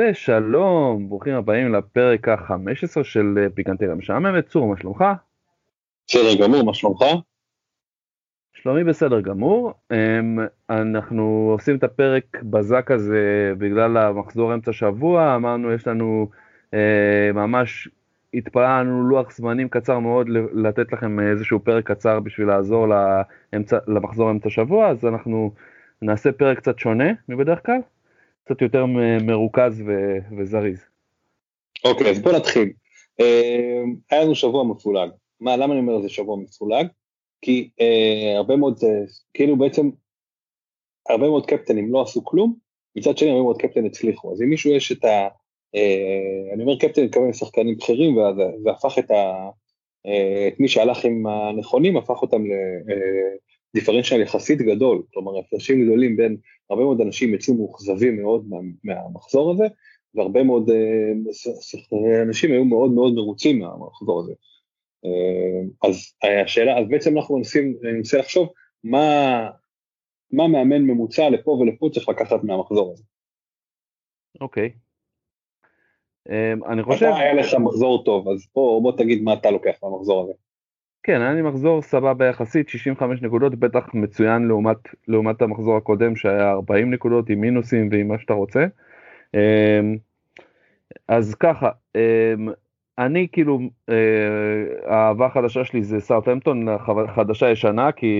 ושלום, ברוכים הבאים לפרק ה-15 של אה, פיקנטריה משעממת, צור, מה שלומך? בסדר גמור, מה שלומך? שלומי בסדר גמור, אמ, אנחנו עושים את הפרק בזק הזה בגלל המחזור אמצע שבוע, אמרנו יש לנו אה, ממש, התפעלנו לוח זמנים קצר מאוד לתת לכם איזשהו פרק קצר בשביל לעזור לאמצע, למחזור אמצע שבוע, אז אנחנו נעשה פרק קצת שונה מבדרך כלל. קצת יותר מרוכז ו- וזריז. אוקיי, okay, אז בוא נתחיל. Uh, היה לנו שבוע מפולג. מה, למה אני אומר זה שבוע מפולג? כי uh, הרבה מאוד, uh, כאילו בעצם, הרבה מאוד קפטנים לא עשו כלום, מצד שני הרבה מאוד קפטנים הצליחו. אז אם מישהו יש את ה... Uh, אני אומר קפטן, מתכוון לשחקנים בכירים, והפך את, ה, uh, את מי שהלך עם הנכונים, הפך אותם לדיפרנציאל יחסית גדול, כלומר הפרשים גדולים בין הרבה מאוד אנשים יצאו מאוכזבים מאוד מה, מהמחזור הזה, והרבה מאוד uh, אנשים היו מאוד מאוד מרוצים מהמחזור הזה. Uh, אז השאלה, אז בעצם אנחנו מנסים, ננסה לחשוב מה, מה מאמן ממוצע לפה ולפה צריך לקחת מהמחזור הזה. אוקיי. Okay. Um, אני חושב... אתה היה לך מחזור טוב, אז בוא, בוא תגיד מה אתה לוקח מהמחזור הזה. כן, היה לי מחזור סבבה יחסית, 65 נקודות, בטח מצוין לעומת, לעומת המחזור הקודם שהיה 40 נקודות עם מינוסים ועם מה שאתה רוצה. אמ, אז ככה, אמ, אני כאילו, אה, האהבה החדשה שלי זה סאוטהמפטון, חדשה ישנה, כי,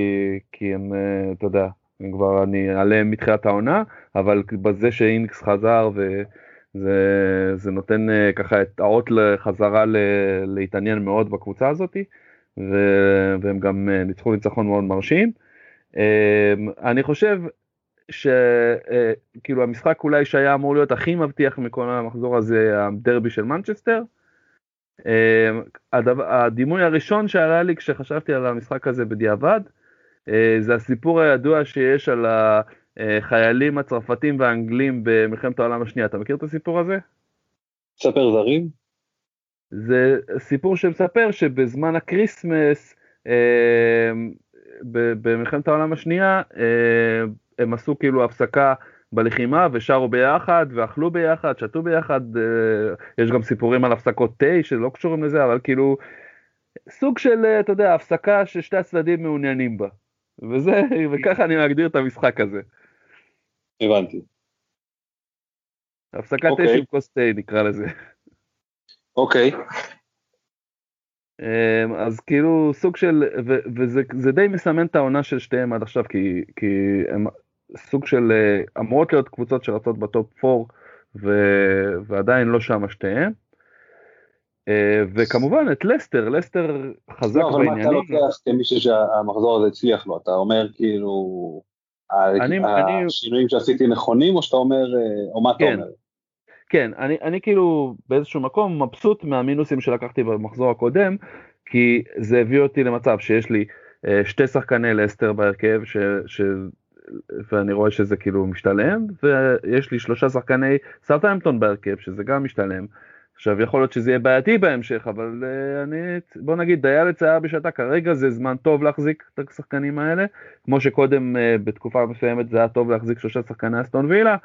כי הם, אה, אתה יודע, הם כבר, אני עליהם מתחילת העונה, אבל בזה שאינקס חזר וזה זה נותן אה, ככה את האות לחזרה להתעניין מאוד בקבוצה הזאתי. והם גם אה, ניצחו ניצחון מאוד מרשים. אה, אני חושב שכאילו אה, המשחק אולי שהיה אמור להיות הכי מבטיח מכל המחזור הזה, הדרבי של מנצ'סטר. הדימוי הראשון שעלה לי כשחשבתי על המשחק הזה בדיעבד, זה הסיפור הידוע שיש על החיילים הצרפתים והאנגלים במלחמת העולם השנייה. אתה מכיר את הסיפור הזה? ספר זרים? זה סיפור שמספר שבזמן ה Christmas, אה, במלחמת העולם השנייה, אה, הם עשו כאילו הפסקה בלחימה ושרו ביחד ואכלו ביחד, שתו ביחד, אה, יש גם סיפורים על הפסקות תה שלא קשורים לזה, אבל כאילו סוג של, אתה יודע, הפסקה ששתי הצדדים מעוניינים בה. וזה, וככה אני מגדיר את המשחק הזה. הבנתי. הפסקת תה אוקיי. של כוס תה נקרא לזה. אוקיי. אמ, אז כאילו סוג של, ו, וזה די מסמן את העונה של שתיהם עד עכשיו, כי, כי הם סוג של, אה, אמורות להיות קבוצות שרצות בטופ 4, ו, ועדיין לא שם שתיהם. אה, וכמובן את לסטר, לסטר חזק בעניינים. לא, אבל מה אתה לוקח כמישהו שהמחזור הזה הצליח לו? אתה אומר כאילו, אני, השינויים אני... שעשיתי נכונים, או שאתה אומר, אה, או מה כן. אתה אומר? כן, אני, אני כאילו באיזשהו מקום מבסוט מהמינוסים שלקחתי במחזור הקודם, כי זה הביא אותי למצב שיש לי אה, שתי שחקני לסטר בהרכב, ש, ש, ואני רואה שזה כאילו משתלם, ויש לי שלושה שחקני סאוטהמפטון בהרכב, שזה גם משתלם, עכשיו יכול להיות שזה יהיה בעייתי בהמשך, אבל uh, אני, בוא נגיד דיילץ היה בשעתה, כרגע זה זמן טוב להחזיק את השחקנים האלה, כמו שקודם uh, בתקופה מסוימת זה היה טוב להחזיק שלושה שחקני אסטון וילה,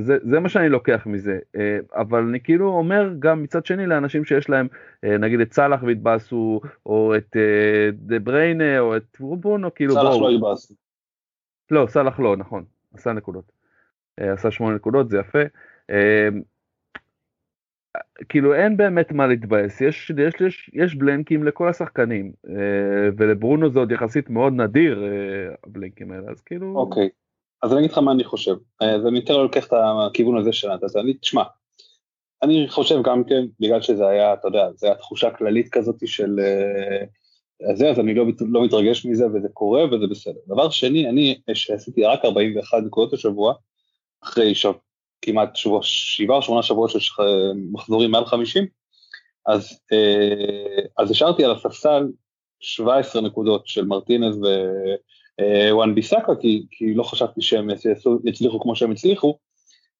זה, זה מה שאני לוקח מזה, uh, אבל אני כאילו אומר גם מצד שני לאנשים שיש להם uh, נגיד את סאלח והתבאסו, או את uh, דה בריינה, או את ברונו, כאילו. סאלח לא התבאסו. לא, סאלח לא, נכון, עשה נקודות. עשה שמונה נקודות, זה יפה. Uh, כאילו אין באמת מה להתבאס, יש, יש, יש, יש בלנקים לכל השחקנים, אה, ולברונו זה עוד יחסית מאוד נדיר אה, הבלנקים האלה, אז כאילו... אוקיי, אז אני אגיד לך מה אני חושב, אז אני יותר לוקח את הכיוון הזה שלנו, אז אני, תשמע, אני חושב גם כן, בגלל שזה היה, אתה יודע, זה היה תחושה כללית כזאת של אה, זה, אז אני לא, לא מתרגש מזה וזה קורה וזה בסדר. דבר שני, אני שעשיתי רק 41 נקודות השבוע, אחרי שב, כמעט שבוע, שבעה או שמונה שבועות של מחזורים מעל 50, אז, אה, אז השארתי על הספסל 17 נקודות של מרטינז ווואן אה, ביסאקה, כי, כי לא חשבתי שהם יצליחו כמו שהם הצליחו,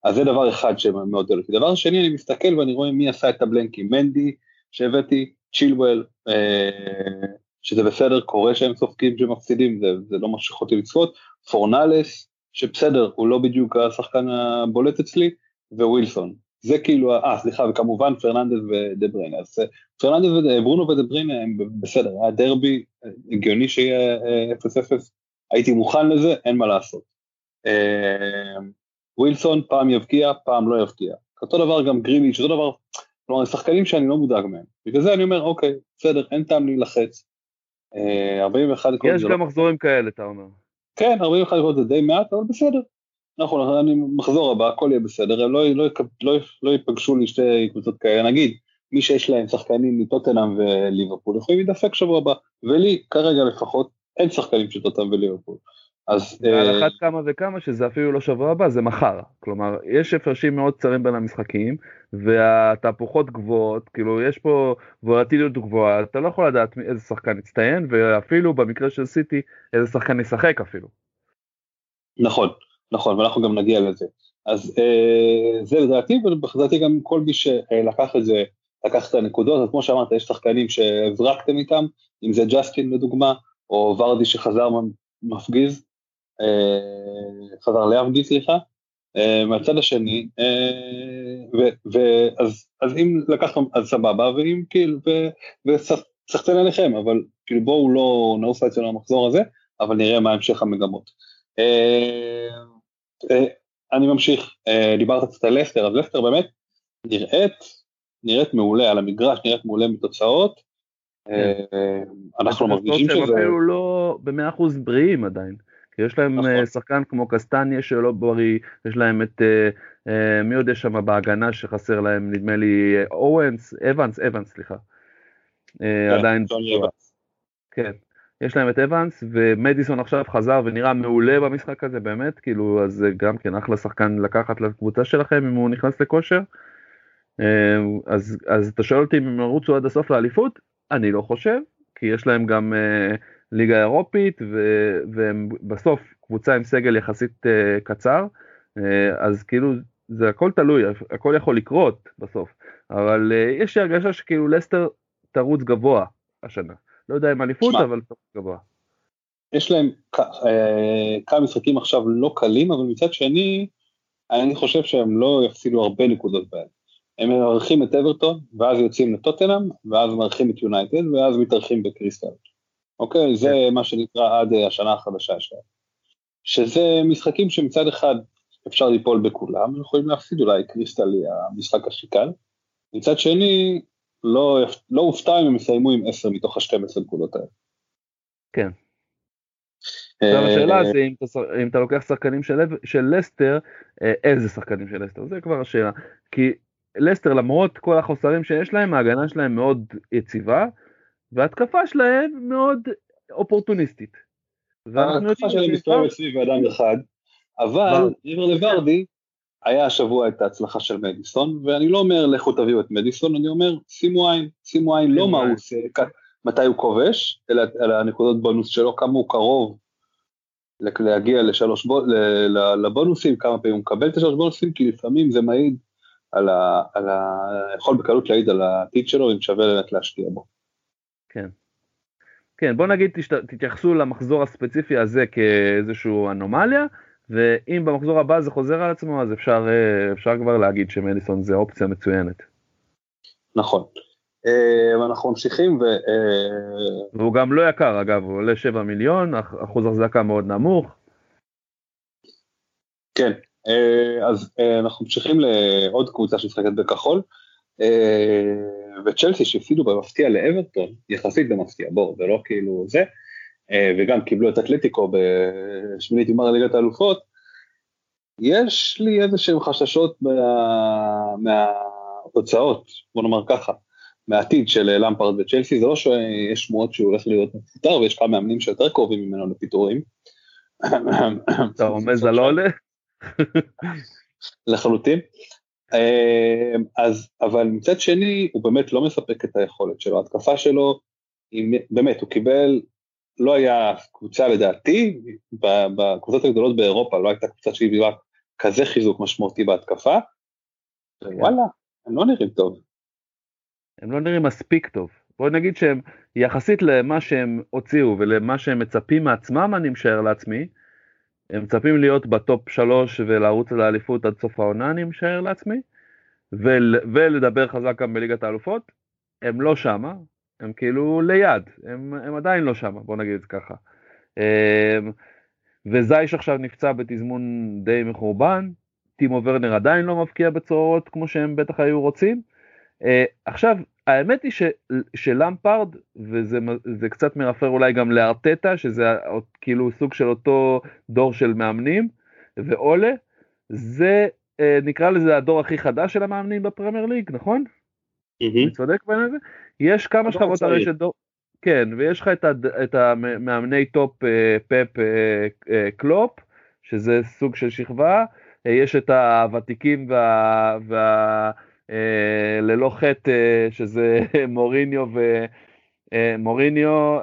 אז זה דבר אחד שמאוד אותי. דבר שני, אני מסתכל ואני רואה מי עשה את הבלנקים, מנדי שהבאתי, צ'ילואל, אה, שזה בסדר, קורה שהם סופגים שמפסידים, זה, זה לא משהו שיכולתי לצפות, פורנלס, שבסדר, הוא לא בדיוק השחקן הבולט אצלי, ווילסון. זה כאילו, אה, סליחה, וכמובן פרננדס ודה בריינה. אז אה, פרננדס וברונו ודה בריינה הם בסדר, היה דרבי, הגיוני שיהיה 0-0, אה, הייתי מוכן לזה, אין מה לעשות. אה, ווילסון פעם יבקיע, פעם לא יבקיע. אותו דבר גם גריליש, אותו דבר, כלומר, שחקנים שאני לא מודאג מהם. בגלל זה אני אומר, אוקיי, בסדר, אין טעם להילחץ. 41 יש גם לא- מחזורים כאלה, אתה אומר. כן, 41 דקות זה די מעט, אבל בסדר. נכון, אני מחזור הבא, הכל יהיה בסדר, הם לא, לא, לא, לא ייפגשו לי שתי קבוצות כאלה, נגיד, מי שיש להם שחקנים מטוטנאם וליברפול יכולים להידפק שבוע הבא, ולי כרגע לפחות אין שחקנים טוטנאם וליברפול. אז... ועל אה, אחת כמה וכמה שזה אפילו לא שבוע הבא, זה מחר. כלומר, יש הפרשים מאוד קצרים בין המשחקים, והתהפוכות גבוהות, כאילו יש פה וולטיליות גבוהה, אתה לא יכול לדעת איזה שחקן יצטיין, ואפילו במקרה של סיטי, איזה שחקן ישחק אפילו. נכון, נכון, ואנחנו גם נגיע לזה. אז אה, זה לדעתי, ולדעתי גם כל מי שלקח את זה, לקח את הנקודות, אז כמו שאמרת, יש שחקנים שהזרקתם איתם, אם זה ג'סטין לדוגמה, או ורדי שחזר מפגיז, אה, חזר להפגיז, סליחה, אה, מהצד השני, אה, ואז אז אם לקחתם, אז סבבה, ואם כאילו, וסחצן עליכם, אבל כאילו בואו לא נעוף אצלנו המחזור הזה, אבל נראה מה המשך המגמות. אני ממשיך, דיברת קצת על לסטר, אז לסטר באמת נראית, נראית מעולה על המגרש, נראית מעולה מתוצאות. כן. אנחנו מרגישים שזה... אפילו לא במאה אחוז בריאים עדיין. כי יש להם נכון. שחקן כמו קסטניה שלא בריא, יש להם את, מי עוד יש שם בהגנה שחסר להם, נדמה לי אורנס, אבנס, אבנס, סליחה. כן, עדיין. כן. יש להם את אבנס ומדיסון עכשיו חזר ונראה מעולה במשחק הזה באמת כאילו אז גם כן אחלה שחקן לקחת לקבוצה שלכם אם הוא נכנס לכושר. אז, אז אתה שואל אותי אם הם ירוצו עד הסוף לאליפות אני לא חושב כי יש להם גם ליגה אירופית והם בסוף קבוצה עם סגל יחסית uh, קצר uh, אז כאילו זה הכל תלוי הכל יכול לקרות בסוף אבל uh, יש לי הרגשה שכאילו לסטר תרוץ גבוה השנה לא יודע אם אליפות אבל תרוץ גבוה. יש להם כמה משחקים עכשיו לא קלים אבל מצד שני אני חושב שהם לא יפסידו הרבה נקודות בהם. הם מארחים את אברטון ואז יוצאים לטוטנאם ואז מארחים את יונייטד ואז מתארחים בקריסטל. אוקיי? זה כן. מה שנקרא עד אה, השנה החדשה שלהם. שזה משחקים שמצד אחד אפשר ליפול בכולם, יכולים להפסיד אולי קריסטלי המשחק הכי קל. מצד שני, לא, לא אופתע אם הם יסיימו עם 10 מתוך ה-12 נקודות האלה. כן. עכשיו השאלה זה אם אתה, אם אתה לוקח שחקנים של, של לסטר, אה, איזה שחקנים של לסטר, זה כבר השאלה. כי לסטר למרות כל החוסרים שיש להם, ההגנה שלהם מאוד יציבה, וההתקפה שלהם מאוד אופורטוניסטית. ההתקפה שלהם מסתובבת סביב אדם אחד, אבל מעבר לוורדי, היה השבוע את ההצלחה של מדיסון, ואני לא אומר לכו תביאו את מדיסון, אני אומר שימו עין, שימו עין לא מה הוא עושה, מתי הוא כובש, אלא על הנקודות בונוס שלו, כמה הוא קרוב להגיע לשלוש לבונוסים, כמה פעמים הוא מקבל את השלוש בונוסים, כי לפעמים זה מעיד על ה... על ה... יכול בקלות להעיד על העתיד שלו, אם שווה באמת להשקיע בו. כן. כן, בוא נגיד תשת, תתייחסו למחזור הספציפי הזה כאיזושהי אנומליה, ואם במחזור הבא זה חוזר על עצמו, אז אפשר, אה, אפשר כבר להגיד שמדיסון זה אופציה מצוינת. נכון. אה, אנחנו ממשיכים ו... והוא גם לא יקר אגב, הוא עולה 7 מיליון, אחוז החזקה מאוד נמוך. כן, אז אנחנו ממשיכים לעוד קבוצה שמשחקת בכחול. וצ'לסי שהפסידו במפתיע לאברטון, יחסית במפתיע, בואו, זה לא כאילו זה, אה, וגם קיבלו את אתלטיקו בשמינית גמר ליגת האלופות, יש לי איזה שהם חששות מה, מהתוצאות, בוא נאמר ככה, מהעתיד של למפרד וצ'לסי, זה לא שיש שמועות שהוא הולך להיות מפוטר ויש כמה מאמנים שיותר קרובים ממנו לפיטורים. אתה רומז על עולה? לחלוטין, אמ, אז, אבל מצד שני, הוא באמת לא מספק את היכולת שלו, ההתקפה שלו, היא, באמת, הוא קיבל, לא היה קבוצה לדעתי, בקבוצות הגדולות באירופה לא הייתה קבוצה שהביאה כזה חיזוק משמעותי בהתקפה, כן. וואלה, הם לא נראים טוב. הם לא נראים מספיק טוב. בוא נגיד שהם, יחסית למה שהם הוציאו ולמה שהם מצפים מעצמם, אני משער לעצמי, הם מצפים להיות בטופ שלוש ולרוץ לאליפות עד סוף העונה, אני משער לעצמי, ול, ולדבר חזק גם בליגת האלופות, הם לא שמה, הם כאילו ליד, הם, הם עדיין לא שמה, בוא נגיד את זה ככה. אמ, וזייש עכשיו נפצע בתזמון די מחורבן, טימו ורנר עדיין לא מבקיע בצורות כמו שהם בטח היו רוצים. אה, עכשיו, האמת היא ש, שלמפרד, וזה קצת מרפר אולי גם לארטטה, שזה כאילו סוג של אותו דור של מאמנים, ועולה, זה אה, נקרא לזה הדור הכי חדש של המאמנים בפרמייר ליג, נכון? אני צודק בעניין הזה? יש כמה שכבות הרי של דור, כן, ויש לך את, הד... את המאמני top אה, פפ אה, קלופ, שזה סוג של שכבה, יש את הוותיקים וה... וה... אה, ללא חטא, אה, שזה מוריניו ו... אה, מוריניו...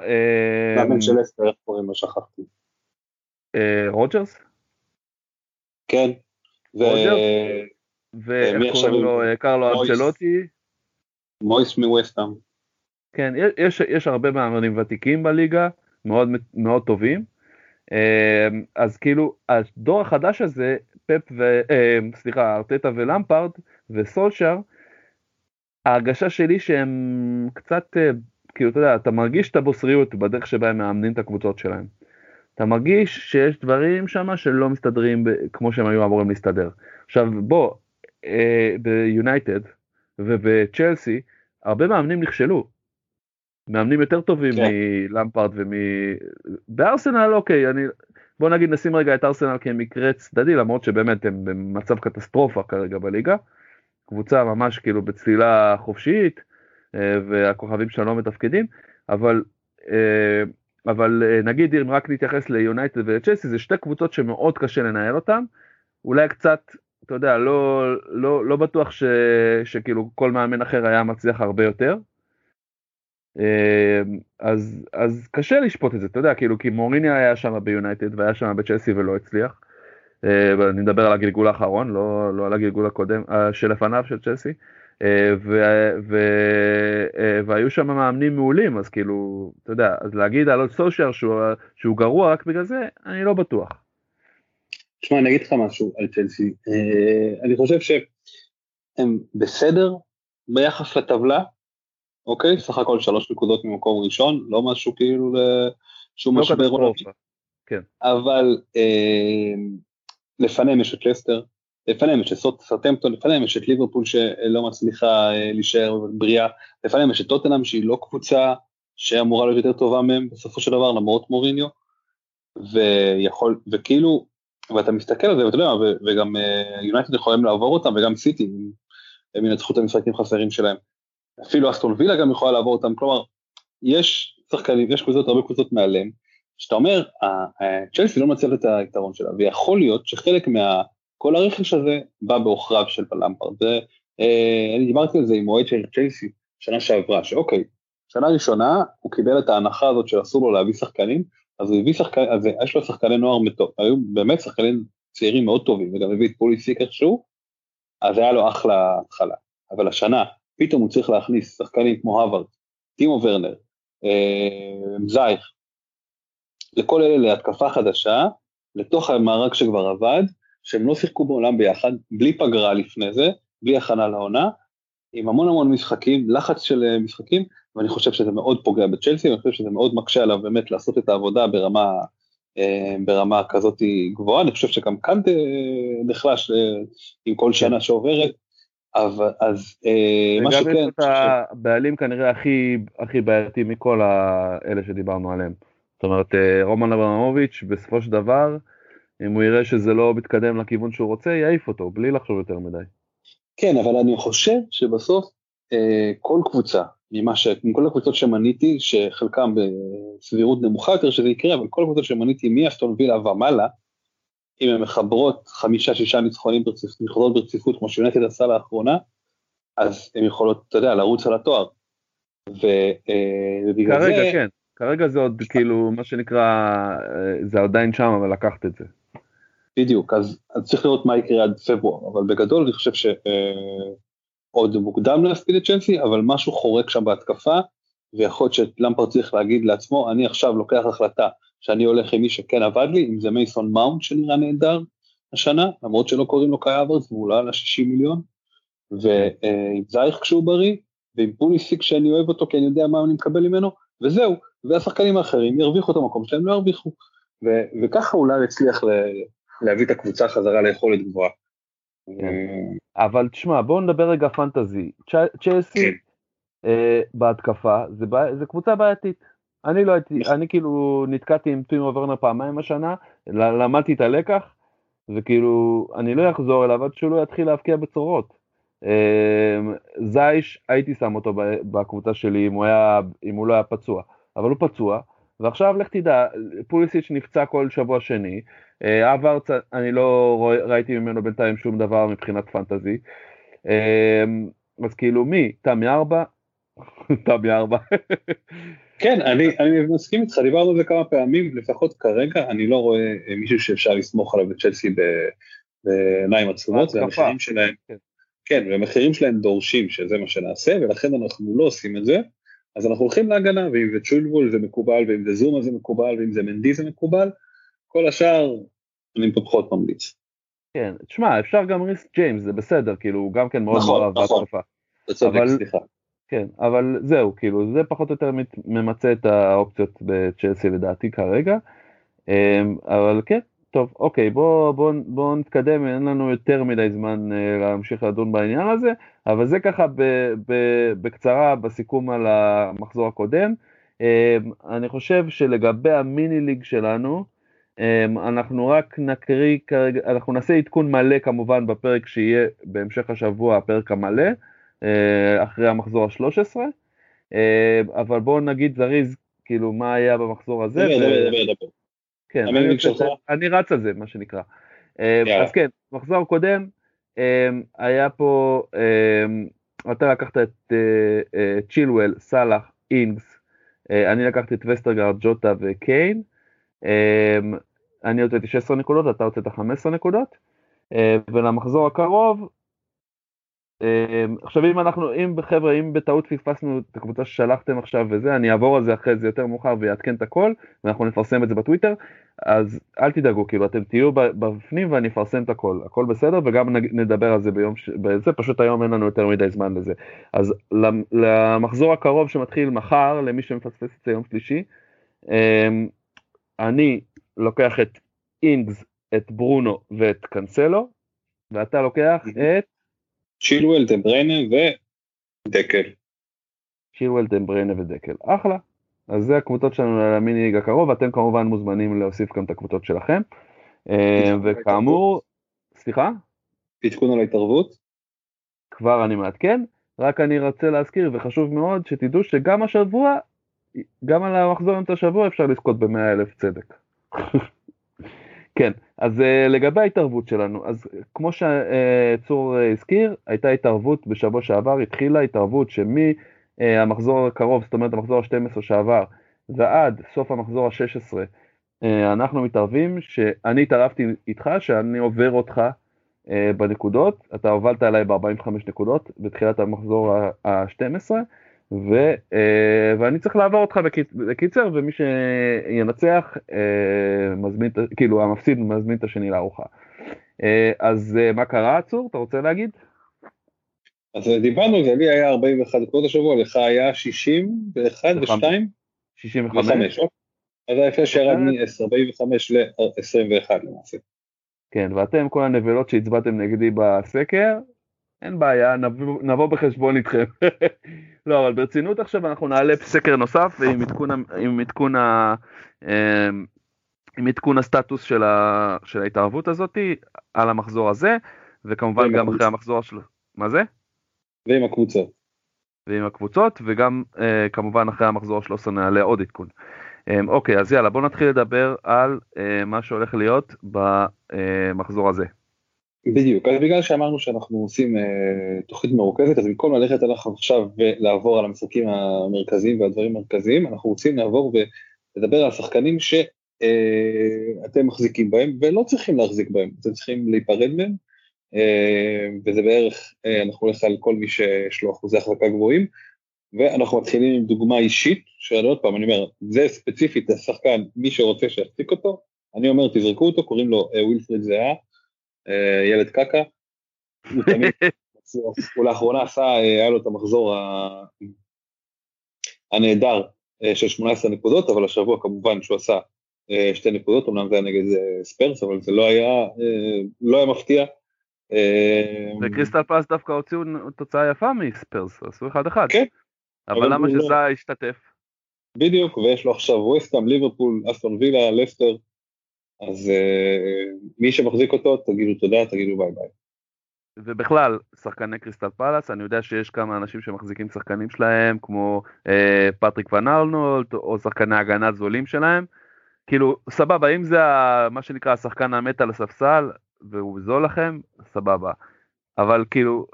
מאמן של לסטר, איך קוראים לו? שכחתי. רוג'רס? כן. ואיך קוראים לו? קרלו אנצלוטי? מויס מווסטאם. כן, יש, יש הרבה מאמנים ותיקים בליגה, מאוד, מאוד טובים. אז כאילו, הדור החדש הזה, פפ ו... סליחה, ארטטה ולמפרד, וסולשר, ההרגשה שלי שהם קצת, אה, כאילו, אתה יודע, אתה מרגיש את הבוסריות בדרך שבה הם מאמנים את הקבוצות שלהם. אתה מרגיש שיש דברים שם שלא מסתדרים כמו שהם היו אמורים להסתדר. עכשיו בוא, אה, ביונייטד ובצ'לסי, הרבה מאמנים נכשלו. מאמנים יותר טובים כן. מלמפרד ומ... בארסנל אוקיי, אני... בוא נגיד נשים רגע את ארסנל כמקרה צדדי, למרות שבאמת הם במצב קטסטרופה כרגע בליגה. קבוצה ממש כאילו בצלילה חופשית, אה, והכוכבים שלנו לא מתפקדים, אבל, אה, אבל אה, נגיד אם רק נתייחס ליונייטד ולצ'סי, זה שתי קבוצות שמאוד קשה לנהל אותן, אולי קצת, אתה יודע, לא, לא, לא בטוח ש, שכאילו כל מאמן אחר היה מצליח הרבה יותר. אז, אז קשה לשפוט את זה, אתה יודע, כאילו, כי מוריני היה שם ביונייטד והיה שם בצ'לסי ולא הצליח. אה, אני מדבר על הגלגול האחרון, לא, לא על הגלגול הקודם, אה, שלפניו של צ'לסי, אה, ו, ו, והיו שם מאמנים מעולים, אז כאילו, אתה יודע, אז להגיד על סושיאר שהוא, שהוא גרוע רק בגלל זה, אני לא בטוח. תשמע, אני אגיד לך משהו על צ'לסי, אני חושב שהם בסדר ביחס לטבלה, אוקיי? סך הכל שלוש נקודות ממקום ראשון, לא משהו כאילו שום לא משבר עולמי. כן. אבל לפניהם יש את לסטר, לפניהם יש את סרטמפטון, לפניהם יש את ליברפול שלא מצליחה אה, להישאר בריאה, לפניהם יש את טוטנאם שהיא לא קבוצה שאמורה להיות יותר טובה מהם בסופו של דבר למרות מוריניו, ויכול, וכאילו, ואתה מסתכל על זה ואתה יודע, וגם יונייטד אה, יכולים לעבור אותם וגם סיטי, הם ינצחו את המשחקים חסרים שלהם. אפילו אסטון וילה גם יכולה לעבור אותם, כלומר, יש שחקנים, יש קבוצות, הרבה קבוצות מעליהם, שאתה אומר, צ'לסי לא מנצל את היתרון שלה, ויכול להיות שחלק מה... כל הרכש הזה בא בעוכריו של למפרד. אה, אני דיברתי על זה עם מועד של צ'לסי שנה שעברה, שאוקיי, שנה ראשונה הוא קיבל את ההנחה הזאת שאסור לו להביא שחקנים, אז הוא הביא שחקנים, אז יש לו שחקני נוער מטוב, היו באמת שחקנים צעירים מאוד טובים, וגם הביא את פוליסיק איכשהו, אז היה לו אחלה התחלה. אבל השנה, פתאום הוא צריך להכניס שחקנים כמו הווארד, טימו ורנר, אה, זייך, לכל אלה להתקפה חדשה, לתוך המארג שכבר עבד, שהם לא שיחקו בעולם ביחד, בלי פגרה לפני זה, בלי הכנה לעונה, עם המון המון משחקים, לחץ של אה, משחקים, ואני חושב שזה מאוד פוגע בצ'לסי, ואני חושב שזה מאוד מקשה עליו באמת לעשות את העבודה ברמה, אה, ברמה כזאת גבוהה, אני חושב שגם כאן נחלש עם כל שנה שעוברת, אבל אז מה שכן... וגם יש את הבעלים כנראה הכי, הכי בעייתי מכל האלה שדיברנו עליהם. זאת אומרת, אה, רומן אברמוביץ' בסופו של דבר, אם הוא יראה שזה לא מתקדם לכיוון שהוא רוצה, יעיף אותו, בלי לחשוב יותר מדי. כן, אבל אני חושב שבסוף אה, כל קבוצה, ממה ש... מכל הקבוצות שמניתי, שחלקם בסבירות נמוכה יותר שזה יקרה, אבל כל הקבוצות שמניתי מאסטון וילה ומעלה, אם הן מחברות חמישה-שישה ניצחונים ברציפות, ברציפות כמו שיונטד עשה לאחרונה, אז הן יכולות, אתה יודע, לרוץ על התואר. אה, ובגלל זה... כרגע כן. כרגע זה עוד כאילו, מה שנקרא, אה, זה עדיין שם, אבל לקחת את זה. בדיוק, אז, אז צריך לראות מה יקרה עד פברואר, אבל בגדול אני חושב שעוד אה, מוקדם להפקיד את צ'לסי, אבל משהו חורק שם בהתקפה, ויכול להיות שלמפרד צריך להגיד לעצמו, אני עכשיו לוקח החלטה שאני הולך עם מי שכן עבד לי, אם זה מייסון מאונט שנראה נהדר השנה, למרות שלא קוראים לו קאי אברץ והוא עולה ל-60 מיליון, ועם זייך כשהוא בריא, ועם פוליסיק שאני אוהב אותו כי אני יודע מה אני מקבל ממנו, וזהו, והשחקנים האחרים ירוויחו את המקום שלהם, לא ירוויחו. ו- וככה אולי יצליח ל- להביא את הקבוצה חזרה ליכולת גבוהה. כן. אבל תשמע, בואו נדבר רגע פנטזי. צ'לסי כן. אה, בהתקפה, זה, בע... זה קבוצה בעייתית. אני לא הייתי, נכון. אני כאילו נתקעתי עם טימו ורנר פעמיים השנה, למדתי את הלקח, וכאילו, אני לא אחזור אליו עד שהוא לא יתחיל להבקיע בצורות. אה, זייש, הייתי שם אותו בקבוצה שלי אם הוא, היה, אם הוא לא היה פצוע. אבל הוא פצוע, ועכשיו לך תדע, פוליסיץ' נפצע כל שבוע שני, אברץ, אה, אני לא ראיתי ממנו בינתיים שום דבר מבחינת פנטזי, אה, אז כאילו מי? תמי ארבע? תמי ארבע. כן, אני, אני מסכים איתך, דיברנו על זה כמה פעמים, לפחות כרגע אני לא רואה אה, מישהו שאפשר לסמוך עליו בצ'לסי בעיניים עצומות, והמחירים שלהם, כן, והמחירים שלהם דורשים שזה מה שנעשה, ולכן אנחנו לא עושים את זה. אז אנחנו הולכים להגנה, ואם זה צ'ולבול זה מקובל, ואם זה זומה זה מקובל, ואם זה מנדי זה מקובל, כל השאר אני פחות ממליץ. כן, תשמע, אפשר גם ריס ג'יימס, זה בסדר, כאילו, הוא גם כן מאוד נכון, מאוד נכון, נכון, אתה צודק, סליחה. כן, אבל זהו, כאילו, זה פחות או יותר ממצה את האופציות בצ'לסי לדעתי כרגע, אמ, אבל כן, טוב, אוקיי, בואו בוא, בוא נתקדם, אין לנו יותר מדי זמן אה, להמשיך לדון בעניין הזה, אבל זה ככה ב, ב, בקצרה בסיכום על המחזור הקודם. אה, אני חושב שלגבי המיני ליג שלנו, אה, אנחנו רק נקריא כרגע, אנחנו נעשה עדכון מלא כמובן בפרק שיהיה בהמשך השבוע, הפרק המלא, אה, אחרי המחזור ה-13, אה, אבל בואו נגיד זריז, כאילו מה היה במחזור הזה. דבר, דבר, דבר. כן, אני, רץ על זה, מה שנקרא. Yeah. אז כן, מחזור קודם, היה פה, אתה לקחת את צ'ילואל, סאלח, אינגס, אני לקחתי את וסטרגרד, ג'וטה וקיין, אני הוצאתי 16 נקודות, אתה הוצאת 15 נקודות, ולמחזור הקרוב אמ, עכשיו אם אנחנו, אם חבר'ה, אם בטעות פספסנו את הקבוצה ששלחתם עכשיו וזה, אני אעבור על זה אחרי זה יותר מאוחר ויעדכן את הכל, ואנחנו נפרסם את זה בטוויטר, אז אל תדאגו, כאילו אתם תהיו בפנים ואני אפרסם את הכל, הכל בסדר, וגם נדבר על זה ביום, ש... בזה, פשוט היום אין לנו יותר מדי זמן לזה. אז למחזור הקרוב שמתחיל מחר, למי שמפספס את זה יום שלישי, אמ, אני לוקח את אינגס, את ברונו ואת קנסלו, ואתה לוקח את... צ'ילואל, דבריינה ודקל. צ'ילואל, דבריינה ודקל. אחלה. אז זה הקבוצות שלנו למיני ליג הקרוב, אתם כמובן מוזמנים להוסיף גם את הקבוצות שלכם. אה, וכאמור, סליחה? עדכון על ההתערבות? כבר אני מעדכן, רק אני רוצה להזכיר וחשוב מאוד שתדעו שגם השבוע, גם על המחזור אמצע השבוע אפשר לזכות ב-100 אלף צדק. כן, אז uh, לגבי ההתערבות שלנו, אז כמו שצור uh, הזכיר, הייתה התערבות בשבוע שעבר, התחילה התערבות שמהמחזור הקרוב, זאת אומרת המחזור ה-12 שעבר, ועד סוף המחזור ה-16, uh, אנחנו מתערבים, שאני התערבתי איתך, שאני עובר אותך אה, בנקודות, אתה הובלת עליי ב-45 נקודות בתחילת המחזור ה-12, ו, אה, ואני צריך לעבור אותך בקיצ, בקיצר, ומי שינצח, אה, מזמין, כאילו המפסיד מזמין את השני לארוחה. אז מה קרה, צור? אתה רוצה להגיד? אז דיברנו על זה, לי היה 41 נקודות השבוע, לך היה 61 ו-2? 65. אז ההפרש ירד מ-45 ל-21 למעשה. כן, ואתם, כל הנבלות שהצבעתם נגדי בסקר, אין בעיה, נבוא, נבוא בחשבון איתכם. לא, אבל ברצינות עכשיו אנחנו נעלה סקר נוסף עם עדכון, עם עדכון, ה, אמ, עם עדכון הסטטוס של, ה, של ההתערבות הזאת על המחזור הזה, וכמובן גם אחרי המחזור של... מה זה? ועם הקבוצות. ועם הקבוצות, וגם אה, כמובן אחרי המחזור 13 נעלה עוד עדכון. אמ, אוקיי, אז יאללה, בוא נתחיל לדבר על אה, מה שהולך להיות במחזור הזה. בדיוק, אז בגלל שאמרנו שאנחנו עושים אה, תוכנית מרוכזת, אז במקום ללכת עליך עכשיו ולעבור על המשחקים המרכזיים והדברים המרכזיים, אנחנו רוצים לעבור ולדבר על השחקנים שאתם אה, מחזיקים בהם ולא צריכים להחזיק בהם, אתם צריכים להיפרד מהם, אה, וזה בערך, אה, אנחנו נלך על כל מי שיש לו אחוזי החזקה גבוהים, ואנחנו מתחילים עם דוגמה אישית, שעוד עוד פעם, אני אומר, זה ספציפית השחקן, מי שרוצה שיחזיק אותו, אני אומר תזרקו אותו, קוראים לו אה, ווילפריד זהה, ילד קקה, הוא תמיד, הוא לאחרונה עשה, אה, היה לו את המחזור הנהדר של 18 נקודות, אבל השבוע כמובן שהוא עשה שתי נקודות, אמנם זה היה נגד ספרס, אבל זה לא היה, לא היה מפתיע. וקריסטל פלס דווקא הוציאו תוצאה יפה מספרס, עשו אחד אחד. כן. אבל למה שזה לא... ישתתף? בדיוק, ויש לו עכשיו ווסטהאם, ליברפול, אסטון וילה, לסטר, אז אה, מי שמחזיק אותו, תגידו תודה, תגידו ביי ביי. ובכלל, שחקני קריסטל פלאס, אני יודע שיש כמה אנשים שמחזיקים שחקנים שלהם, כמו אה, פטריק ון אנהולט, או שחקני הגנה זולים שלהם. כאילו, סבבה, אם זה מה שנקרא השחקן המת על הספסל, והוא זול לכם, סבבה. אבל כאילו,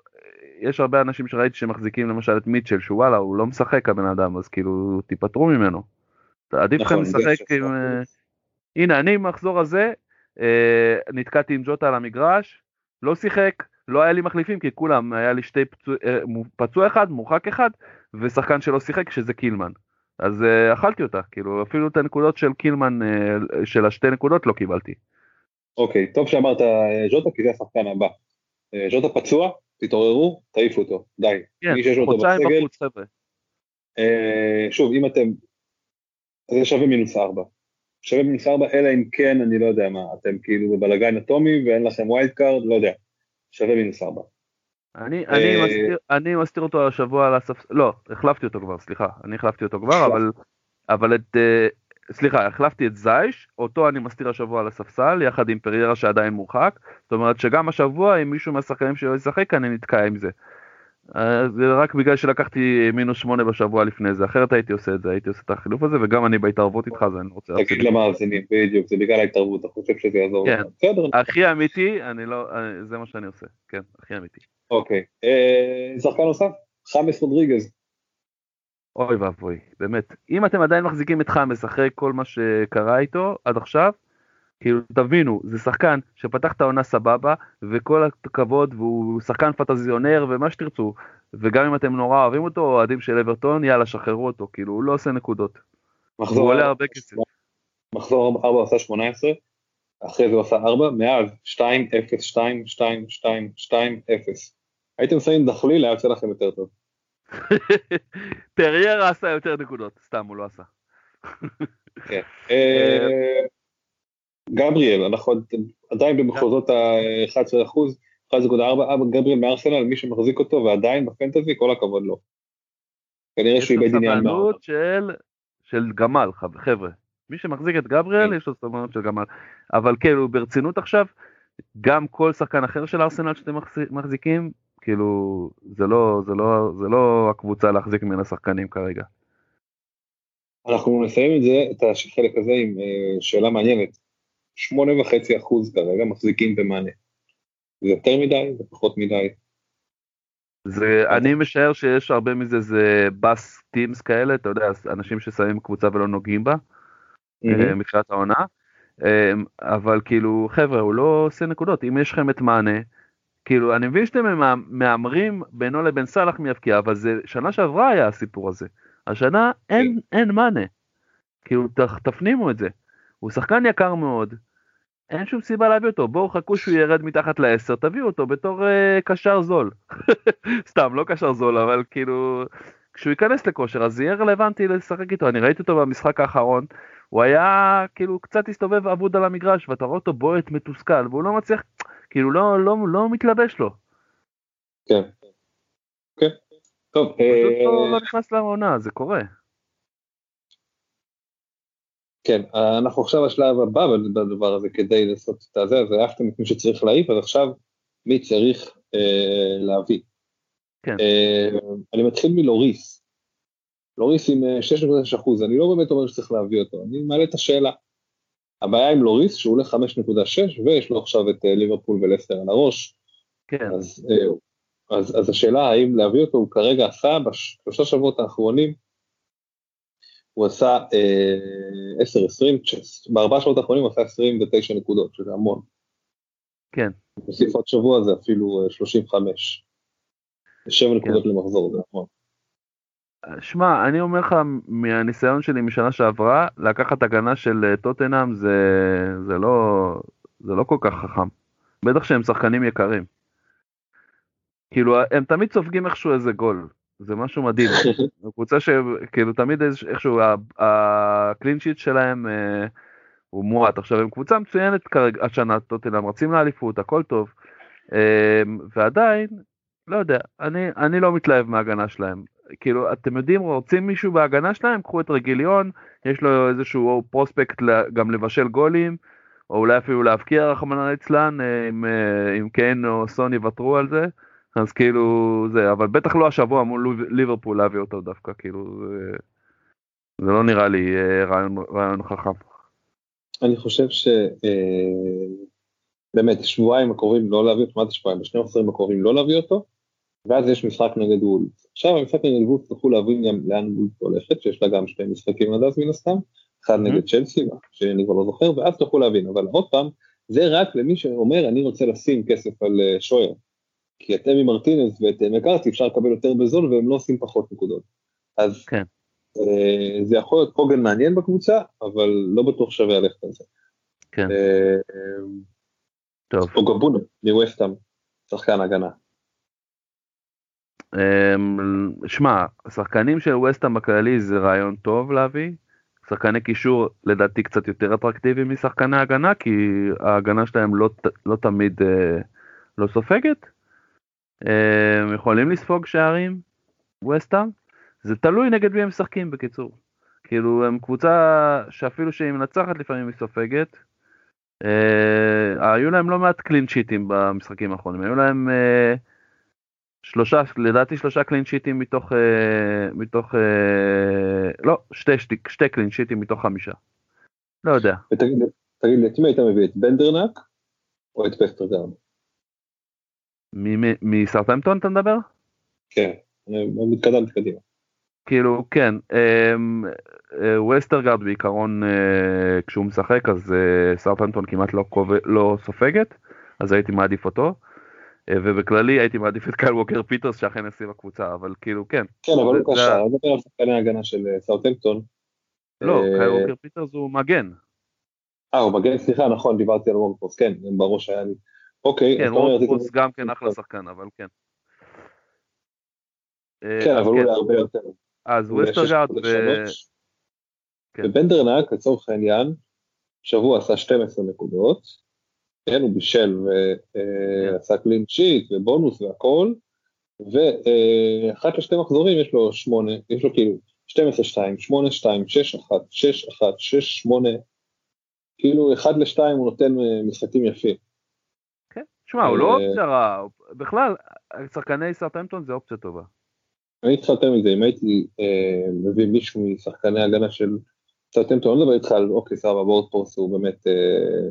יש הרבה אנשים שראיתי שמחזיקים למשל את מיטשל, שהוא וואלה, הוא לא משחק הבן אדם, אז כאילו, תיפטרו ממנו. עדיף לכם נכון, לשחק עם... אה, הנה, אני במחזור הזה, אה, נתקעתי עם ג'וטה על המגרש, לא שיחק, לא היה לי מחליפים, כי כולם, היה לי שתי פצוע, אה, פצוע אחד, מורחק אחד, ושחקן שלא שיחק, שזה קילמן. אז אכלתי אותה, כאילו, אפילו את הנקודות של קילמן, של השתי נקודות, לא קיבלתי. אוקיי, טוב שאמרת ז'וטה, כי זה השחקן הבא. ז'וטה פצוע, תתעוררו, תעיפו אותו, די. כן, חודשיים בחוץ חבר'ה. אה, שוב, אם אתם, זה שווה מינוס ארבע. שווה מינוס ארבע, אלא אם כן, אני לא יודע מה, אתם כאילו בבלגן אטומי ואין לכם wild card, לא יודע. שווה מינוס ארבע. אני, אני, אה, מסתיר, אני מסתיר אותו השבוע על הספסל, לא, החלפתי אותו כבר, סליחה, אני החלפתי אותו כבר, אבל, אבל את, אה, סליחה, החלפתי את זייש, אותו אני מסתיר השבוע על הספסל, יחד עם פריירה שעדיין מורחק, זאת אומרת שגם השבוע, אם מישהו מהשחקנים שלו ישחק, אני נתקע עם זה. זה רק בגלל שלקחתי מינוס שמונה בשבוע לפני זה, אחרת הייתי עושה את זה, הייתי עושה את החילוף הזה, וגם אני בהתערבות איתך, אז אני רוצה... תגיד למאזינים, בדיוק, זה בגלל ההתערבות, אתה חושב שזה יעזור כן. בסדר. הכי אמיתי, אני לא, זה מה שאני עושה, כן, הכי אמיתי. אוקיי, אה, שחקן נוסף? חמאס רודריגז. אוי ואבוי, באמת. אם אתם עדיין מחזיקים את חמאס אחרי כל מה שקרה איתו עד עכשיו, כאילו תבינו, זה שחקן שפתח את העונה סבבה, וכל הכבוד, והוא שחקן פנטזיונר ומה שתרצו, וגם אם אתם נורא אוהבים אותו, אוהדים של אברטון, יאללה, שחררו אותו, כאילו, הוא לא עושה נקודות. מחזור הוא עולה הרבה כסף. מחזור 4 עשה 18, אחרי זה הוא עשה 4, מאז 2, 0, 2, 2, 2, 2, 0. הייתם שמים דחליל, היה יוצא לכם יותר טוב. טריירה עשה יותר נקודות, סתם הוא לא עשה. כן. גבריאל, אנחנו עדיין במחוזות ה-11 אחוז, 1.4, גבריאל מארסנל, מי שמחזיק אותו ועדיין בפנטזי, כל הכבוד לו. כנראה שהוא איבד עניין מאוד. של, של גמל, חבר'ה. מי שמחזיק את גבריאל, כן. יש לו סבלנות של גמל. אבל כאילו, ברצינות עכשיו, גם כל שחקן אחר של ארסנל שאתם מחזיקים, כאילו, זה לא, זה לא, זה לא הקבוצה להחזיק ממנה שחקנים כרגע. אנחנו נסיים את זה, את החלק הזה עם אה, שאלה מעניינת. שמונה וחצי אחוז כרגע מחזיקים במענה. זה יותר מדי, זה פחות מדי. זה, אני משער שיש הרבה מזה זה בס טימס כאלה, אתה יודע, אנשים ששמים קבוצה ולא נוגעים בה, mm-hmm. מתחילת העונה, אה, אבל כאילו, חבר'ה, הוא לא עושה נקודות, אם יש לכם את מענה, כאילו, אני מבין שאתם מהמרים בינו לבין סאלח מי יבקיע, אבל זה שנה שעברה היה הסיפור הזה. השנה אין, אין מאנה. כאילו, תפנימו את זה. הוא שחקן יקר מאוד, אין שום סיבה להביא אותו, בואו חכו שהוא ירד מתחת לעשר, תביאו אותו בתור uh, קשר זול. סתם, לא קשר זול, אבל כאילו, כשהוא ייכנס לכושר אז יהיה רלוונטי לשחק איתו. אני ראיתי אותו במשחק האחרון, הוא היה כאילו קצת הסתובב אבוד על המגרש, ואתה רואה אותו בועט מתוסכל, והוא לא מצליח, כאילו לא, לא, לא מתלבש לו. כן. כן. טוב. הוא פשוט לא, לא נכנס לעונה, זה קורה. כן, אנחנו עכשיו בשלב הבא בדבר הזה כדי לעשות את הזה, אז העפתם את מי שצריך להעיף, אז עכשיו מי צריך אה, להביא. כן. אה, אני מתחיל מלוריס. לוריס עם 6.6 אה, אחוז, אני לא באמת אומר שצריך להביא אותו, אני מעלה את השאלה. הבעיה עם לוריס שהוא עולה 5.6 ויש לו עכשיו את אה, ליברפול ולסטר על הראש. כן. אז, אה, אז, אז השאלה האם להביא אותו, הוא כרגע עשה בשלושה שבועות האחרונים הוא עשה 10-20, אה, בארבעה שעות האחרונים הוא עשה 29 נקודות, שזה המון. כן. נוסיף עוד שבוע זה אפילו 35. אה, 7 כן. נקודות למחזור, זה המון. שמע, אני אומר לך מהניסיון שלי משנה שעברה, לקחת הגנה של אה, טוטנאם זה, זה, לא, זה לא כל כך חכם. בטח שהם שחקנים יקרים. כאילו, הם תמיד סופגים איכשהו איזה גול. זה משהו מדהים. קבוצה שכאילו תמיד איכשהו הקלין שיט שלהם אה, הוא מועט. עכשיו הם קבוצה מצוינת כרגע השנה טוטנאם רצים לאליפות הכל טוב אה, ועדיין לא יודע אני אני לא מתלהב מההגנה שלהם. כאילו אתם יודעים רוצים מישהו בהגנה שלהם קחו את רגיליון יש לו איזשהו פרוספקט גם לבשל גולים או אולי אפילו להבקיע רחמנא ליצלן אה, אם, אה, אם קיין או סון יוותרו על זה. אז כאילו זה, אבל בטח לא השבוע מול ליברפול להביא אותו דווקא, כאילו זה, זה לא נראה לי אה, רעיון, רעיון חכם. אני חושב ש... אה, שבועיים הקרובים לא להביא אותו, מה זה שבועיים? בשני מחזורים הקרובים לא להביא אותו, ואז יש משחק נגד וולף. עכשיו המשחק נגד וולף תצטרכו להבין גם לאן וולף הולכת, שיש לה גם שני משחקים עד אז מן הסתם, אחד נגד צ'לסי, שאני כבר לא זוכר, ואז תוכלו להבין, אבל עוד פעם, זה רק למי שאומר אני רוצה לשים כסף על אה, שוער. כי את אמי מרטינס ואת מקארטי אפשר לקבל יותר בזול והם לא עושים פחות נקודות. אז כן. אה, זה יכול להיות עוגן מעניין בקבוצה, אבל לא בטוח שווה ללכת על זה. כן. אה, טוב. או גבונה, מווסטאם, שחקן הגנה. אמ, שמע, השחקנים של ווסטאם בכללי זה רעיון טוב להביא. שחקני קישור לדעתי קצת יותר אטרקטיביים משחקני הגנה, כי ההגנה שלהם לא, לא תמיד אה, לא סופגת. הם יכולים לספוג שערים, וסטאם, זה תלוי נגד מי הם משחקים בקיצור. כאילו הם קבוצה שאפילו שהיא מנצחת לפעמים היא סופגת. אה, היו להם לא מעט קלין שיטים במשחקים האחרונים, היו להם אה, שלושה, לדעתי שלושה קלין שיטים מתוך, אה, מתוך, אה, לא, שתי, שתי, שתי קלין שיטים מתוך חמישה. לא יודע. ותגיד, תגיד לי, את מי היית מביא, את בנדרנק או את ווסטרגרד? מסאות'המפטון אתה מדבר? כן, מתקדמת קדימה. כאילו כן, אמ, אה, ווסטרגרד בעיקרון אה, כשהוא משחק אז אה, סאות'המפטון כמעט לא, קובע, לא סופגת, אז הייתי מעדיף אותו. ובכללי הייתי מעדיף את קייל ווקר פיטרס שאכן ישים בקבוצה, אבל כאילו כן. כן, אבל הוא קשר, אני מדבר על שחקני ההגנה של סאות'המפטון. לא, קייל ווקר פיטרס הוא מגן. אה, הוא מגן, סליחה, נכון, דיברתי על וורקפורס, כן, בראש היה לי. אוקיי. כן, רודפוס גם כן אחלה שחקן, אבל כן. אה, כן, אבל הוא כן. הרבה יותר. אז וסטרגרד ו... כן. ובנדרנק, לצורך העניין, שבוע עשה 12 נקודות, כן, הוא בישל ועשה קלין שיט ובונוס והכל, ואחת לשתי מחזורים יש לו שמונה, יש לו כאילו 12-2, 8-2, 6-1, 6-1, 6-8, כאילו אחד לשתיים הוא נותן אה, משחקים יפים. שמע, הוא לא אה, אופציה רעה, בכלל, שחקני סרטמפטון זה אופציה טובה. אני איתך יותר מזה, אם הייתי אה, מביא מישהו משחקני הגנה של סרטמפטון, אני לא מדבר איתך על, אוקיי, סבבה, בורדפורס הוא באמת אה,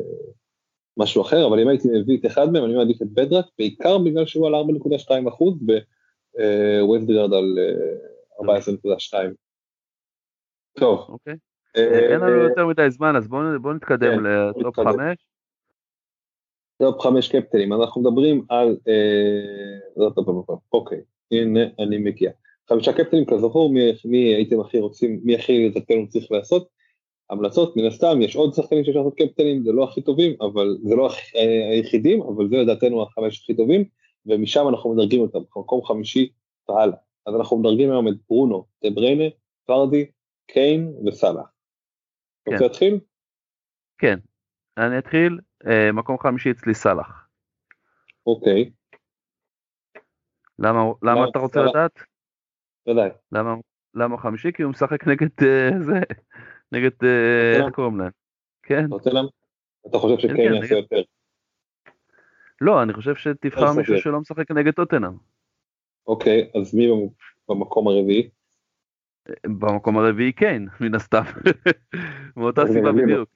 משהו אחר, אבל אם הייתי מביא את אחד מהם, אני מעדיף את בדרק, בעיקר בגלל שהוא על 4.2 אחוז, וווסטגרד על 14.2. טוב. אוקיי. אין לנו יותר מדי זמן, אז בואו נתקדם ל top 5. top חמש קפטנים, אנחנו מדברים על, אה, אוקיי, הנה אני מגיע. חמישה קפטנים, כזכור, מי, מי הייתם הכי רוצים, מי הכי לדעתנו צריך לעשות? המלצות, מן הסתם, יש עוד שחקנים שיש לעשות קפטנים, זה לא הכי טובים, אבל זה לא היחידים, אבל זה לדעתנו החמש הכי טובים, ומשם אנחנו מדרגים אותם, במקום חמישי והלאה. אז אנחנו מדרגים היום את ברונו, דבריינה, ורדי, קיין וסאלח. כן. רוצה להתחיל? כן, אני אתחיל, אה, מקום חמישי אצלי סאלח. אוקיי. למה, למה אתה רוצה לדעת? ודאי. למה, למה חמישי? כי הוא משחק נגד אה, זה, נגד, אה, איך קוראים להם? כן. אתה חושב שקיין כן, יעשה יותר? לא, אני חושב שתבחר מישהו שלא משחק נגד טוטנאם. אוקיי, אז מי במקום הרביעי? במקום הרביעי קיין, מן הסתם. מאותה סיבה בדיוק.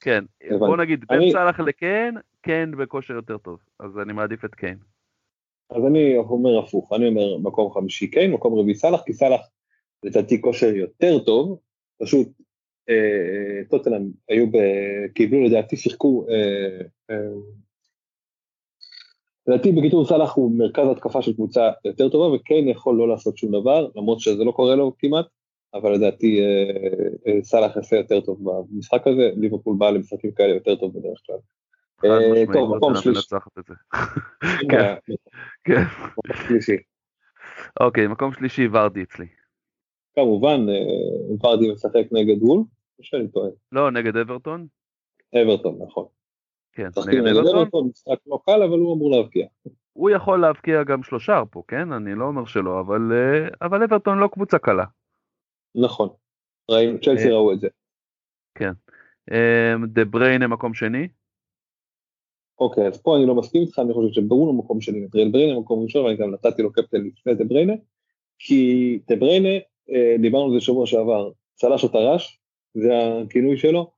כן, בוא נגיד, בין סאלח לקיין, קיין בכושר יותר טוב, אז אני מעדיף את קיין. אז אני אומר הפוך, אני אומר מקום חמישי קיין, מקום רביעי סאלח, כי סאלח לדעתי כושר יותר טוב, פשוט אה, טוטנאם היו, קיבלו לדעתי, שיחקו אה, אה, לדעתי בקיצור סאלח הוא מרכז התקפה של קבוצה יותר טובה וכן יכול לא לעשות שום דבר למרות שזה לא קורה לו כמעט אבל לדעתי אה, אה, סאלח יעשה יותר טוב במשחק הזה ליברפול בא למשחקים כאלה יותר טוב בדרך כלל. אה, טוב מקום שלישי. כן. אוקיי מקום שלישי ורדי אצלי. כמובן ורדי משחק נגד וול או שאני טועה? לא נגד אברטון. אברטון נכון. כן, נגד אברטון, משחק לא קל, אבל הוא אמור להבקיע. הוא יכול להבקיע גם שלושה פה, כן? אני לא אומר שלא, אבל, אבל אברטון לא קבוצה קלה. נכון, ראינו, צ'לסי אה, ראו את זה. כן. אה, דה בריינה מקום שני? אוקיי, אז פה אני לא מסכים איתך, אני חושב שברונו מקום שני, דה בריינה מקום ראשון, ואני גם נתתי לו קפטן לפני דה בריינה, כי דה בריינה, דיברנו על זה שבוע שעבר, צלש או טרש, זה הכינוי שלו,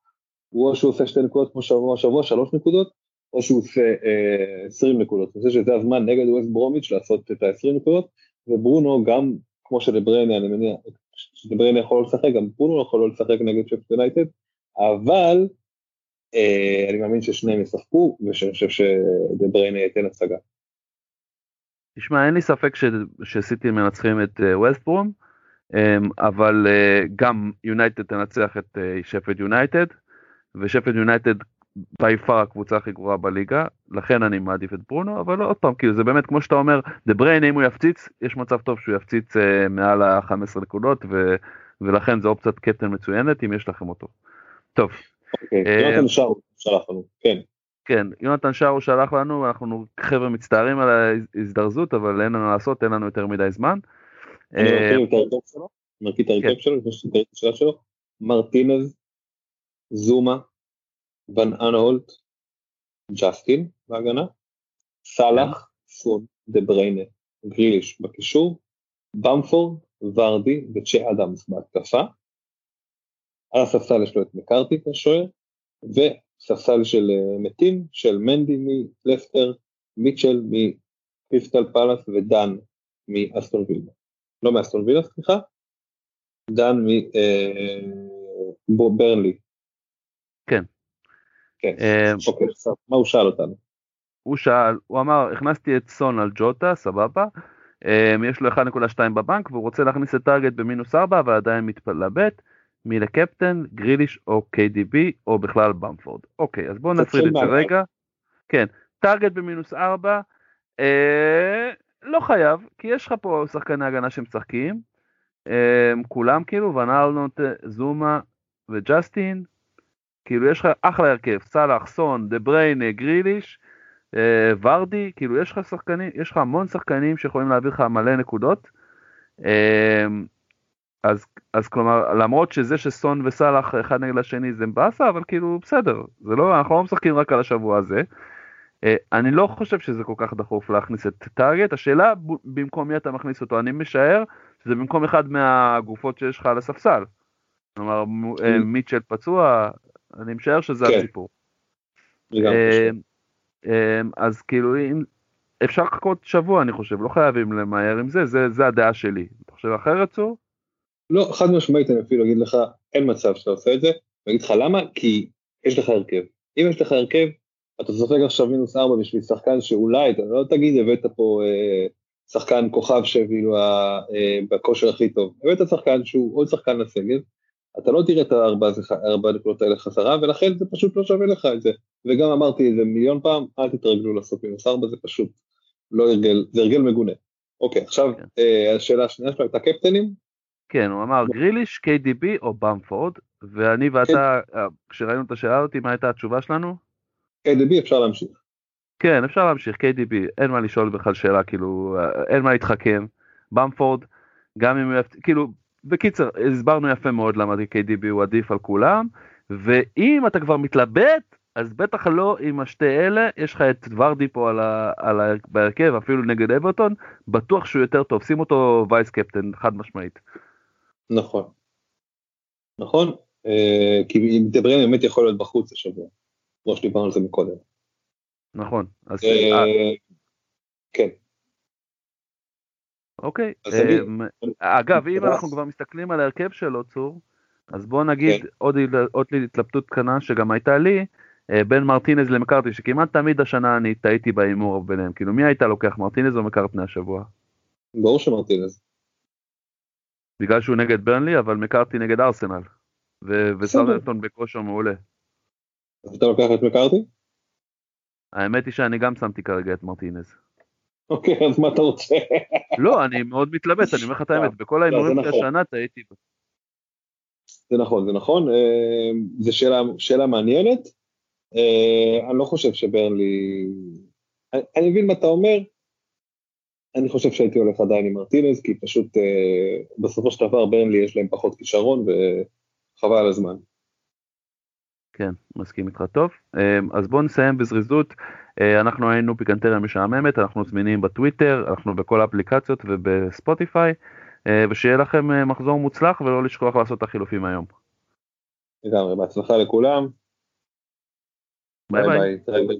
הוא או שהוא עושה שתי נקודות כמו שבוע שבוע, שלוש נקודות, או שהוא עושה אה, 20 נקודות. אני חושב שזה הזמן נגד ווסט ברומיץ' לעשות את ה-20 נקודות, וברונו גם, כמו שדבריינה, אני מניח, שדבריינה יכול לשחק, גם ברונו יכול לא לשחק נגד שפט יונייטד, אבל אה, אני מאמין ששניהם ישחקו, ושאני חושב שדבריינה ייתן הצגה. תשמע, אין לי ספק ש... שסיטי מנצחים את ווסט אה, ברום, אמ, אבל אה, גם יונייטד תנצח את אה, שפילד יונייטד. ושפילד יונייטד by far הקבוצה הכי גרועה בליגה, לכן אני מעדיף את ברונו, אבל עוד פעם, כאילו זה באמת כמו שאתה אומר, דה בריינה אם הוא יפציץ, יש מצב טוב שהוא יפציץ אה, מעל ה-15 נקודות, ו, ולכן זו אופציית קפטן מצוינת אם יש לכם אותו. טוב. אוקיי, אה, יונתן שרו שלח לנו, כן. כן, יונתן שרו שלח לנו, אנחנו חבר'ה מצטערים על ההזדרזות, אבל אין לנו לעשות, אין לנו יותר מדי זמן. אני מכיר את ההרכב שלו, מכיר את ההרכב שלו, לפני שאתה את השאלה שלו, מרטינז, זומה, ון אנהולט, ג'סטין בהגנה, סאלח, סון, דה בריינה, גריליש בקישור, במפורד, ורדי וצ'ה אדמס בהתקפה. על הספסל יש לו את מקארטי כשוער, וספסל של אה, מתים, של מנדי מלסטר, מיטשל מקריסטל פלאס ודן מאסטון וילה. לא מאסטון וילה, סליחה, דן מברנלי, אה, כן. כן. אה, אוקיי, מה הוא שאל אותנו? הוא שאל, הוא אמר, הכנסתי את סון על ג'וטה, סבבה. אה, יש לו 1.2 בבנק והוא רוצה להכניס את טארגט במינוס 4 אבל עדיין מתלבט מי לקפטן, גריליש או KDB או בכלל במפורד. אוקיי, אז בואו נפריד את זה רגע. כן, טארגט במינוס 4, אה, לא חייב, כי יש לך פה שחקני הגנה שמשחקים, אה, כולם כאילו, ונאלנוט, זומה וג'סטין, כאילו יש לך אחלה הרכב, סאלח, סון, דה בריינה, גריליש, אה, ורדי, כאילו יש לך שחקנים, יש לך המון שחקנים שיכולים להעביר לך מלא נקודות. אה, אז, אז כלומר, למרות שזה שסון וסאלח אחד נגד השני זה באסה, אבל כאילו בסדר, זה לא, אנחנו לא משחקים רק על השבוע הזה. אה, אני לא חושב שזה כל כך דחוף להכניס את טארגט, השאלה במקום מי אתה מכניס אותו, אני משער שזה במקום אחד מהגופות שיש לך על הספסל. כלומר, אה, מיטשל פצוע, אני משער שזה כן. הסיפור. אה, אה, אז כאילו אם אפשר לחכות שבוע אני חושב לא חייבים למהר עם זה זה זה הדעה שלי אתה חושב אחרת צור? לא חד משמעית אני אפילו אגיד לך אין מצב שאתה עושה את זה אני אגיד לך למה כי יש לך הרכב אם יש לך הרכב אתה סופג עכשיו מינוס ארבע בשביל שחקן שאולי, אתה לא תגיד הבאת פה אה, שחקן כוכב שכאילו אה, בכושר הכי טוב, הבאת שחקן שהוא עוד שחקן לסגל, אתה לא תראה את הארבע נקודות האלה חזרה, ולכן זה פשוט לא שווה לך את זה. וגם אמרתי את זה מיליון פעם, אל תתרגלו לעשות מינוס ארבע, זה פשוט לא הרגל, זה הרגל מגונה. אוקיי, עכשיו כן. אה, השאלה השנייה שלו הייתה קפטנים. כן, הוא אמר גריליש, KDB או במפורד, ואני ואתה, כן. כשראינו את השאלה הזאת, מה הייתה התשובה שלנו? KDB אפשר להמשיך. כן, אפשר להמשיך, KDB, אין מה לשאול בכלל שאלה, כאילו, אין מה להתחכם. במפורד, גם אם הוא, כאילו, בקיצר, הסברנו יפה מאוד למה KDB הוא עדיף על כולם, ואם אתה כבר מתלבט, אז בטח לא עם השתי אלה, יש לך את ורדי פה על ה, על ה, בהרכב, אפילו נגד אברטון, בטוח שהוא יותר טוב, שים אותו וייס קפטן, חד משמעית. נכון. נכון, אה, כי אם דבריין באמת יכול להיות בחוץ השבוע, כמו שדיברנו על זה מקודם. נכון, אז... אה, אה, כן. אוקיי, אה, אגב, אם אנחנו כבר מסתכלים על ההרכב שלו, צור, אז בוא נגיד כן. עוד, התלבטות קטנה שגם הייתה לי, אה, בין מרטינז למקארטי, שכמעט תמיד השנה אני טעיתי בהימור ביניהם, כאילו מי היית לוקח, מרטינז או מקארטני השבוע? ברור שמרטינז. בגלל שהוא נגד ברנלי, אבל מקארטי נגד ארסנל. וסארטון בכושר מעולה. אז אתה לוקח את מקארטי? האמת היא שאני גם שמתי כרגע את מרטינז. אוקיי, אז מה אתה רוצה? לא, אני מאוד מתלבט, אני אומר לך את האמת, בכל ההימורים של נכון. השנה טעיתי. זה נכון, זה נכון, אה, זו שאלה מעניינת. אה, אני לא חושב שברנלי... אני, אני מבין מה אתה אומר, אני חושב שהייתי הולך עדיין עם מרטינז, כי פשוט אה, בסופו של דבר ברנלי יש להם פחות כישרון וחבל על הזמן. כן, מסכים איתך טוב. אז בואו נסיים בזריזות. אה, אנחנו היינו פיקנטריה משעממת, אנחנו זמינים בטוויטר, אנחנו בכל האפליקציות ובספוטיפיי, אה, ושיהיה לכם מחזור מוצלח ולא לשכוח לעשות את החילופים היום. לגמרי, בהצלחה לכולם. ביי ביי. ביי, ביי.